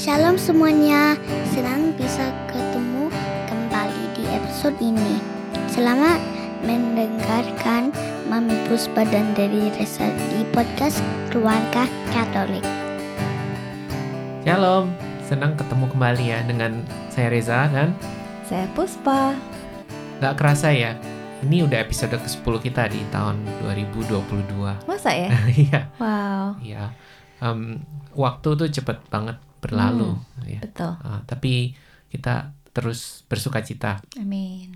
Shalom semuanya, senang bisa ketemu kembali di episode ini. Selamat mendengarkan Mami Puspa dan dari Resa di podcast Keluarga Katolik. Shalom, senang ketemu kembali ya dengan saya Reza dan Saya Puspa. gak kerasa ya, ini udah episode ke-10 kita di tahun 2022. Masa ya? Iya, wow, iya. Em, waktu tuh cepet banget berlalu. ya. betul. Ah, tapi kita terus bersuka cita. Amin.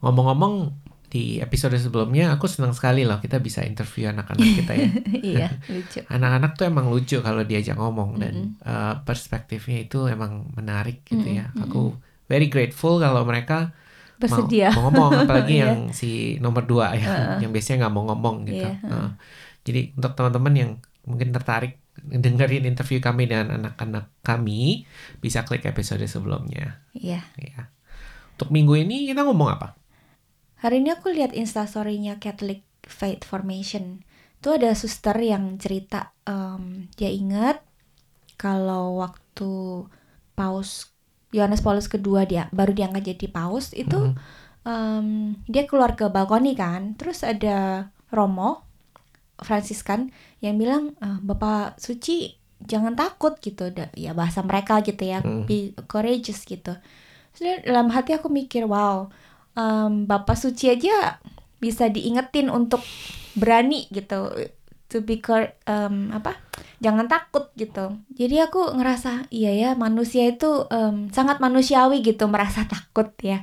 Ngomong-ngomong, di episode sebelumnya aku senang sekali loh kita bisa interview anak-anak kita ya. iya, lucu. Anak-anak tuh emang lucu kalau diajak ngomong dan Mm-mm. uh, perspektifnya itu emang menarik gitu ya. Mm-mm, Aku very grateful kalau mereka Bersedia. mau, mau ngomong apalagi Iya. yang si nomor dua ya, Heeh. yang biasanya nggak mau ngomong gitu. Iya, heeh. Uh, jadi untuk teman-teman yang mungkin tertarik dengerin interview kami dengan anak-anak kami, bisa klik episode sebelumnya. Iya. Ya. Untuk minggu ini kita ngomong apa? Hari ini aku lihat instastorynya Catholic Faith Formation. Itu ada suster yang cerita em, dia ingat kalau waktu paus Yohanes Paulus kedua dia baru diangkat jadi paus itu Mhm. em, dia keluar ke balkoni kan. Terus ada Romo Fransiskan yang bilang "Eh, Bapak suci jangan takut gitu. Ya bahasa mereka gitu ya Hmm. be courageous gitu. Terus dia- dalam hati aku mikir wow em, Bapak suci aja bisa diingetin untuk berani gitu to be em, apa jangan takut gitu. Jadi aku ngerasa iya ya manusia itu em, sangat manusiawi gitu merasa takut ya.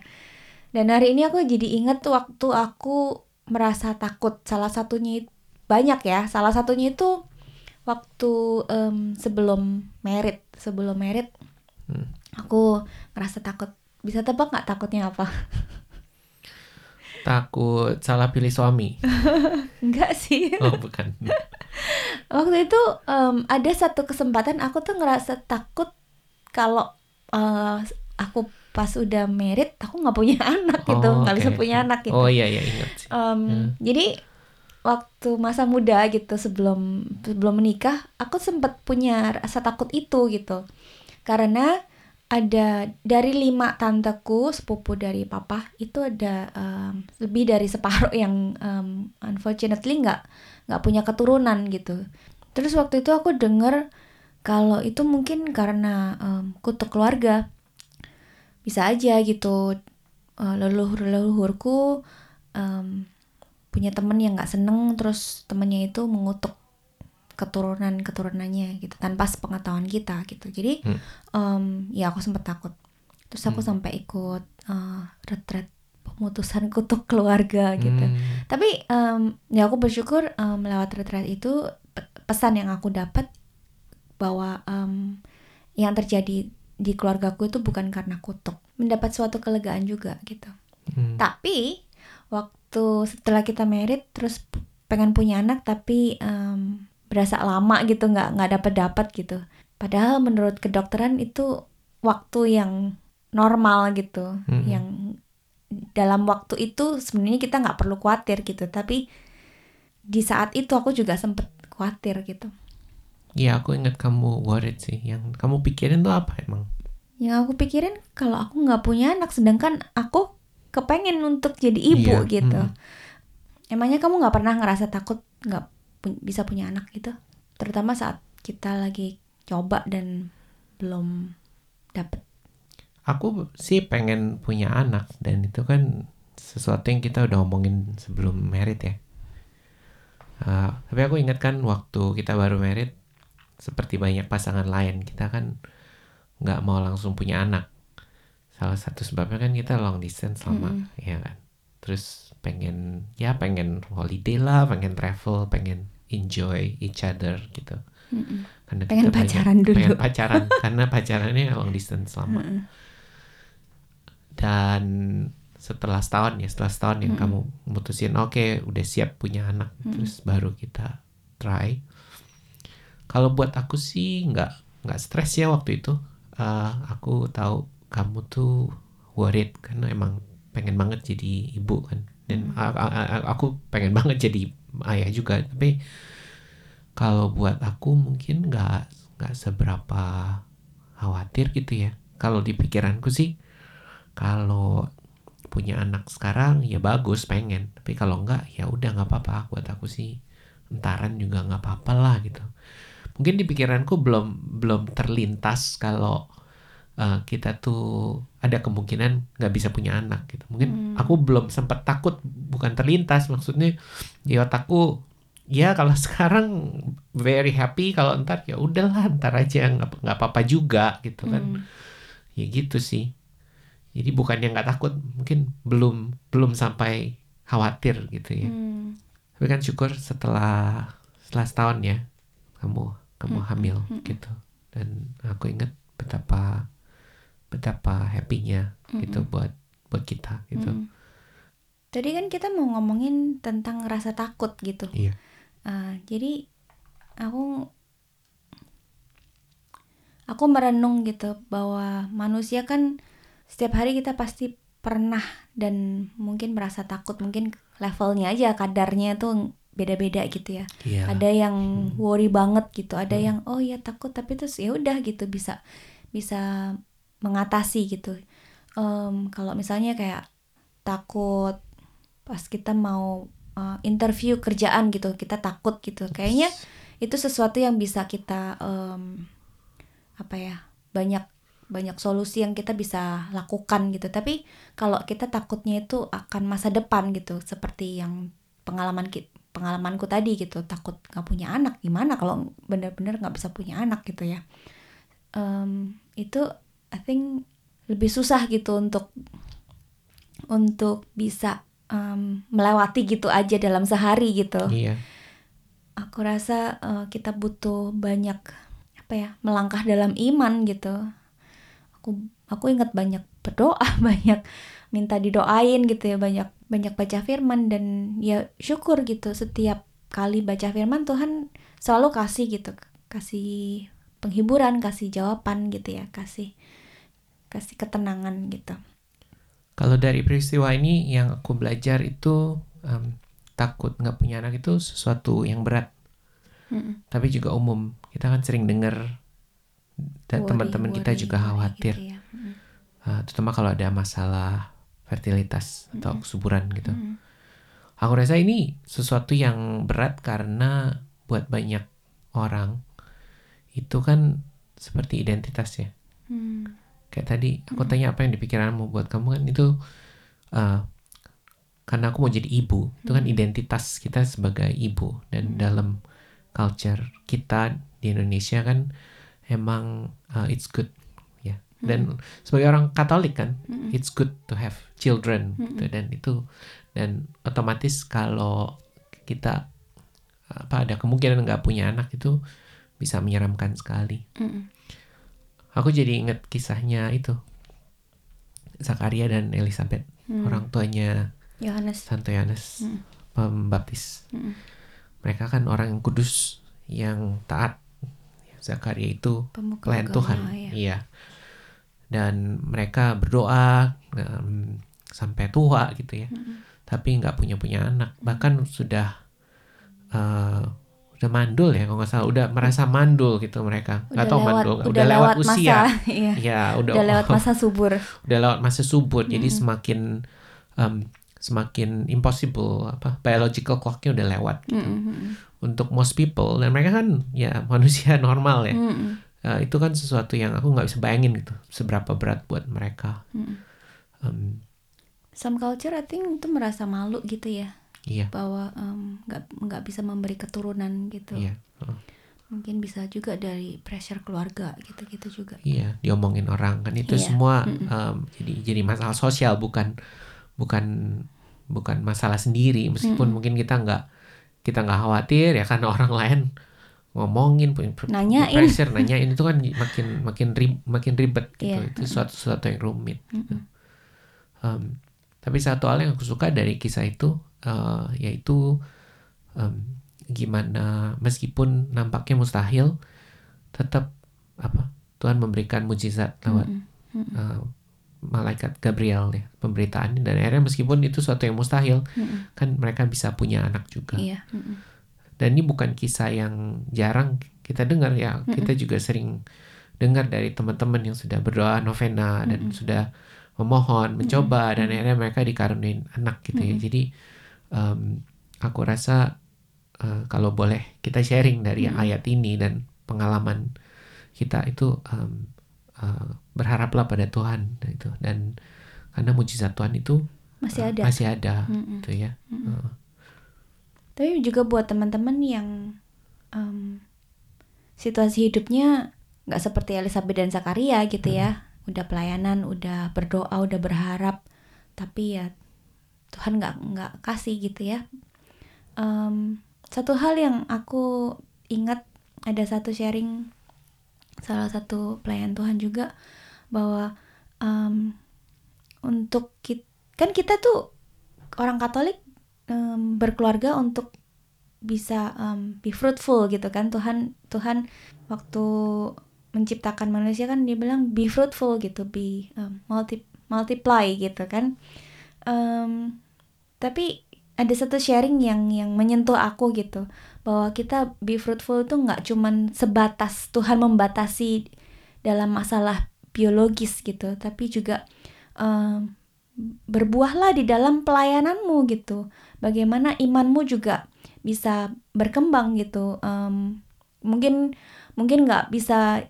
Dan hari ini aku jadi inget waktu aku merasa takut. Salah satunya it- banyak ya salah satunya itu waktu em, sebelum merit sebelum merit Hmm. aku ngerasa takut bisa tebak nggak takutnya apa Takut salah pilih suami. enggak sih Oh, bukan. waktu itu em, ada satu kesempatan aku tuh ngerasa takut kalau eh, aku pas udah merit aku nggak punya anak gitu Oh, nggak bisa oke. punya anak gitu Oh iya iya ingat. Em, Hmm. Jadi waktu masa muda gitu sebelum sebelum menikah aku sempat punya rasa takut itu gitu. Karena ada dari lima tanteku sepupu dari papa itu ada em, lebih dari separuh yang em, unfortunately nggak nggak punya keturunan gitu. Terus waktu itu aku denger kalau itu mungkin karena em, kutuk keluarga. Bisa aja gitu eh, leluhur leluhurku em, punya temen yang nggak seneng terus temennya itu mengutuk keturunan keturunannya gitu tanpa sepengetahuan kita gitu jadi Hmm. em, ya aku sempet takut terus aku Hmm. sampai ikut eh, retret pemutusan kutuk keluarga gitu Hmm. tapi em, ya aku bersyukur em, lewat retret itu pe- pesan yang aku dapat bahwa em, yang terjadi di keluargaku itu bukan karena kutuk mendapat suatu kelegaan juga gitu Hmm. tapi waktu setelah kita merit terus pengen punya anak tapi em, berasa lama gitu nggak nggak dapat dapat gitu padahal menurut kedokteran itu waktu yang normal gitu Mhm. yang dalam waktu itu sebenarnya kita nggak perlu khawatir gitu tapi di saat itu aku juga sempet khawatir gitu Iya aku ingat kamu worried sih. Yang kamu pikirin tuh apa emang? yang aku pikirin kalau aku nggak punya anak sedangkan aku kepengen untuk jadi ibu Iya, gitu mm. emangnya kamu nggak pernah ngerasa takut nggak pu- bisa punya anak gitu terutama saat kita lagi coba dan belum dapet Aku sih pengen punya anak dan itu kan sesuatu yang kita udah omongin sebelum merit ya. Uh, tapi aku ingat kan waktu kita baru merit seperti banyak pasangan lain kita kan nggak mau langsung punya anak. Salah satu sebabnya kan kita long distance lama, Mm-mm. ya kan. Terus pengen ya pengen holiday lah, pengen travel, pengen enjoy each other gitu. Karena Pengen kita banyak- pacaran dulu. Pengen pacaran karena pacarannya long distance lama. Mm-mm. Dan setelah setahun ya, setelah setahun yang kamu mutusin oke udah siap punya anak, terus baru kita try. Kalau buat aku sih nggak nggak stres ya waktu itu. Eh, aku tahu kamu tuh worried karena emang pengen banget jadi ibu kan. Dan a- aku pengen banget jadi ayah juga. Tapi kalau buat aku mungkin nggak nggak seberapa khawatir gitu ya kalau di pikiranku sih kalau punya anak sekarang ya bagus pengen tapi kalau enggak ya udah nggak apa-apa buat aku sih entaran juga nggak apa-apa lah gitu mungkin di pikiranku belum belum terlintas kalau uh, kita tuh ada kemungkinan nggak bisa punya anak gitu mungkin Hmm. aku belum sempat takut bukan terlintas maksudnya di otakku ya kalau sekarang very happy kalau ntar ya udahlah ntar aja nggak nggak apa-apa juga gitu kan Hmm. ya gitu sih jadi bukannya nggak takut mungkin belum belum sampai khawatir gitu ya Hmm. tapi kan syukur setelah setelah setahun ya kamu kamu Hmm, hamil hmm. gitu dan aku ingat betapa betapa happynya gitu Hmm. buat buat kita gitu Mm. Tadi kan kita mau ngomongin tentang rasa takut gitu. iya Ah, jadi aku aku merenung gitu bahwa manusia kan setiap hari kita pasti pernah dan mungkin merasa takut mungkin levelnya aja kadarnya tuh beda-beda gitu ya. iya Ada yang worry banget gitu, ada Hmm. yang oh ya takut tapi terus ya udah gitu bisa bisa mengatasi gitu. Em, kalau misalnya kayak takut pas kita mau uh, interview kerjaan gitu, kita takut gitu. Kayaknya itu sesuatu yang bisa kita em, apa ya banyak banyak solusi yang kita bisa lakukan gitu. Tapi kalau kita takutnya itu akan masa depan gitu, seperti yang pengalaman pengalamanku tadi gitu, takut nggak punya anak gimana kalau benar-benar nggak bisa punya anak gitu ya. Em, itu I think lebih susah gitu untuk untuk bisa em, melewati gitu aja dalam sehari gitu. Iya. Aku rasa eh, kita butuh banyak apa ya melangkah dalam iman gitu. Aku aku ingat banyak berdoa banyak minta didoain gitu ya banyak banyak baca firman dan ya syukur gitu setiap kali baca firman Tuhan selalu kasih gitu kasih penghiburan kasih jawaban gitu ya kasih kasih ketenangan gitu kalau dari peristiwa ini yang aku belajar itu em, takut nggak punya anak itu sesuatu yang berat Mm-mm. tapi juga umum kita kan sering dengar dan teman-teman kita juga worry khawatir gitu ya. Mm-mm. Uh, terutama kalau ada masalah fertilitas atau Mm-mm. kesuburan gitu. Mm-mm. Aku rasa ini sesuatu yang berat karena buat banyak orang itu kan seperti identitas ya. Hmm. Kayak tadi aku tanya apa yang di pikiranmu buat kamu kan itu uh, karena aku mau jadi ibu. Itu kan identitas kita sebagai ibu. Dan dalam culture kita di Indonesia kan emang uh, it's good ya. Dan sebagai orang Katolik kan it's good to have children gitu. Dan itu dan otomatis kalau kita apa ada kemungkinan nggak punya anak itu bisa menyeramkan sekali. Mm-mm. Aku jadi inget kisahnya itu. Zakaria dan Elizabeth Hmm. orang tuanya Yohanes Santo Yohanes Mm. Pembaptis. Mm. mereka kan orang yang kudus yang taat. Zakaria itu pemuka pelayan agama, Tuhan. ya. iya. Dan mereka berdoa em, sampai tua gitu ya. Tapi nggak punya punya anak bahkan sudah eh, udah mandul ya kalau nggak salah. Udah merasa mandul gitu mereka. Nggak tahu lewat, mandul udah, udah, lewat, masa usia. iya. ya udah udah lewat masa subur. Udah lewat masa subur jadi semakin em, semakin impossible apa biological clocknya udah lewat gitu. Mm-mm. untuk most people dan mereka kan ya manusia normal ya. Mm-mm. Eh, itu kan sesuatu yang aku nggak bisa bayangin gitu seberapa berat buat mereka. Mm-mm. Em, some culture I think itu merasa malu gitu ya iya bahwa em, nggak nggak bisa memberi keturunan gitu iya Oh, mungkin bisa juga dari pressure keluarga gitu-gitu juga iya diomongin orang kan itu Iya. semua Mm-mm. em, jadi jadi masalah sosial bukan bukan bukan masalah sendiri meskipun Mm-mm. mungkin kita nggak kita nggak khawatir ya karena orang lain ngomongin pu- pu- Nanyain. pressure nanyain itu kan makin makin rib, makin ribet gitu Iya, itu suatu suatu yang rumit Mm-mm. Um, tapi satu hal yang aku suka dari kisah itu uh, yaitu um, gimana meskipun nampaknya mustahil tetap apa Tuhan memberikan mujizat lewat Mm-mm. Mm-mm. uh, malaikat Gabriel ya pemberitaan dan akhirnya meskipun itu suatu yang mustahil Mm-mm. kan mereka bisa punya anak juga iya Mm-mm. dan ini bukan kisah yang jarang kita dengar ya kita juga sering dengar dari teman-teman yang sudah berdoa novena dan sudah memohon, mencoba dan akhirnya mereka dikaruniai anak gitu ya. Jadi em, aku rasa eh, kalau boleh kita sharing dari ayat ini dan pengalaman kita itu em, eh, berharaplah pada Tuhan itu. Dan karena mujizat Tuhan itu Masih eh, ada. masih ada gitu ya. Eh, Tapi juga buat teman-teman yang em, situasi hidupnya nggak seperti Elizabeth dan Zakaria gitu ya, udah pelayanan, udah berdoa, udah berharap, tapi ya Tuhan nggak nggak kasih gitu ya. Em, satu hal yang aku ingat ada satu sharing salah satu pelayan Tuhan juga bahwa em, untuk kita kan kita tuh orang Katolik em, berkeluarga untuk bisa em, be fruitful gitu kan Tuhan Tuhan waktu menciptakan manusia kan dia bilang be fruitful gitu be em, multi multiply gitu kan Em, tapi ada satu sharing yang yang menyentuh aku gitu bahwa kita be fruitful itu nggak cuman sebatas Tuhan membatasi dalam masalah biologis gitu tapi juga em, berbuahlah di dalam pelayananmu gitu. Bagaimana imanmu juga bisa berkembang gitu. Em, mungkin mungkin nggak bisa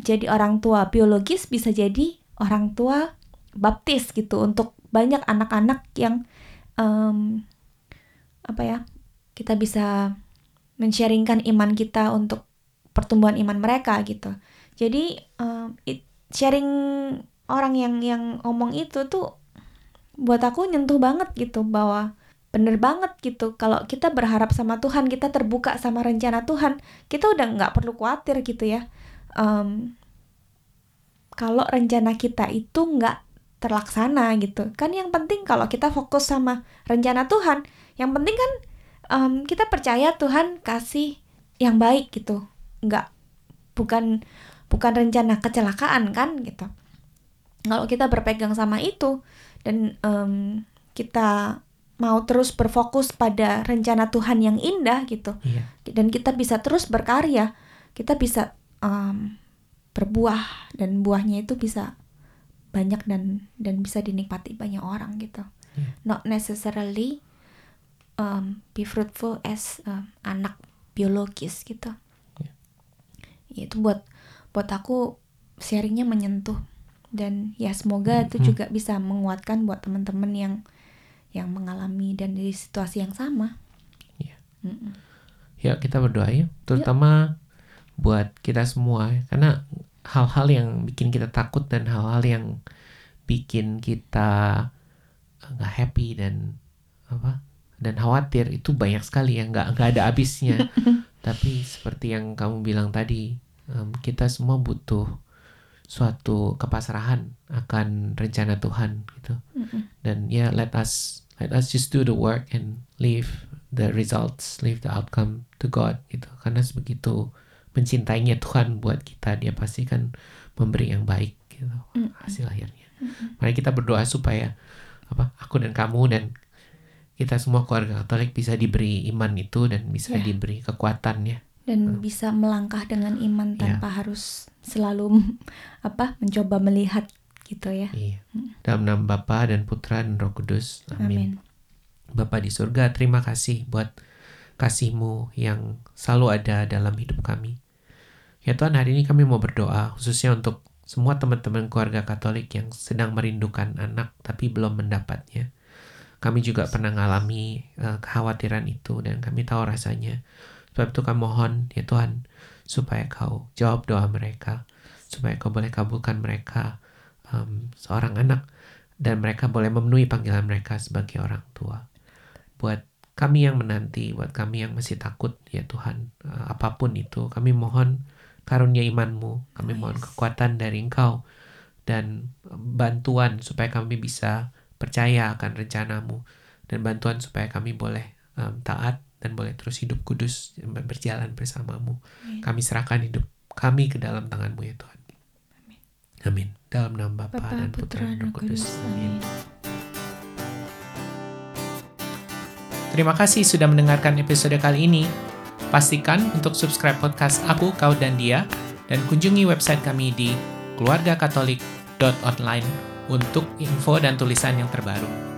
jadi orang tua biologis bisa jadi orang tua baptis gitu untuk banyak anak-anak yang em, apa ya kita bisa men-sharingkan iman kita untuk pertumbuhan iman mereka gitu. Jadi em, it- sharing orang yang yang ngomong itu tuh buat aku nyentuh banget gitu bahwa bener banget gitu. Kalau kita berharap sama Tuhan kita terbuka sama rencana Tuhan kita udah nggak perlu khawatir gitu ya. Em, kalau rencana kita itu nggak terlaksana gitu. Kan yang penting kalau kita fokus sama rencana Tuhan yang penting kan em, kita percaya Tuhan kasih yang baik gitu. Nggak bukan bukan rencana kecelakaan kan gitu. Kalau kita berpegang sama itu dan em, kita mau terus berfokus pada rencana Tuhan yang indah gitu Iya. dan kita bisa terus berkarya kita bisa em, berbuah dan buahnya itu bisa banyak dan dan bisa dinikmati banyak orang gitu Iya. not necessarily um, be fruitful as um, anak biologis gitu Iya. Ya, itu buat buat aku sharingnya menyentuh dan ya semoga itu Mhm. juga bisa menguatkan buat teman-teman yang yang mengalami dan di situasi yang sama Iya. Mm-mm. Ya kita berdoa ya, terutama buat kita semua ya. karena hal-hal yang bikin kita takut dan hal-hal yang bikin kita eh, nggak happy dan apa dan khawatir itu banyak sekali ya nggak nggak ada habisnya. Tapi seperti yang kamu bilang tadi, em, kita semua butuh suatu kepasrahan akan rencana Tuhan gitu. Mm-mm. dan ya let us let us just do the work and leave the results leave the outcome to God gitu karena sebegitu mencintainya Tuhan buat kita dia pasti kan memberi yang baik gitu. Mm. hasil akhirnya. Mari kita berdoa supaya apa aku dan kamu dan kita semua keluarga Katolik bisa diberi iman itu dan bisa Ya. diberi kekuatan ya. Dan bisa melangkah dengan iman tanpa harus selalu apa mencoba melihat gitu ya. Iya. Dalam nama Bapa dan Putra dan Roh Kudus amin. amin. Bapa di surga, terima kasih buat kasih-Mu yang selalu ada dalam hidup kami. Ya Tuhan, hari ini kami mau berdoa khususnya untuk semua teman-teman keluarga Katolik yang sedang merindukan anak tapi belum mendapatnya. Kami juga pernah mengalami eh, kekhawatiran itu dan kami tahu rasanya. Sebab itu kami mohon ya Tuhan supaya Kau jawab doa mereka, supaya Kau boleh kabulkan mereka em, seorang anak dan mereka boleh memenuhi panggilan mereka sebagai orang tua. Buat kami yang menanti, buat kami yang masih takut ya Tuhan, eh, apa pun itu, kami mohon karunia iman-Mu, kami Oh, mohon kekuatan dari Engkau dan bantuan supaya kami bisa percaya akan rencanamu dan bantuan supaya kami boleh em, taat dan boleh terus hidup kudus berjalan bersamamu. Amin. Kami serahkan hidup kami ke dalam tangan-Mu ya Tuhan. Amin. Dalam nama Bapa dan Putra dan Roh. Kudus Amin. amin Terima kasih sudah mendengarkan episode kali ini. Pastikan untuk subscribe podcast Aku, Kau, dan Dia, dan kunjungi website kami di keluargakatolik.online untuk info dan tulisan yang terbaru.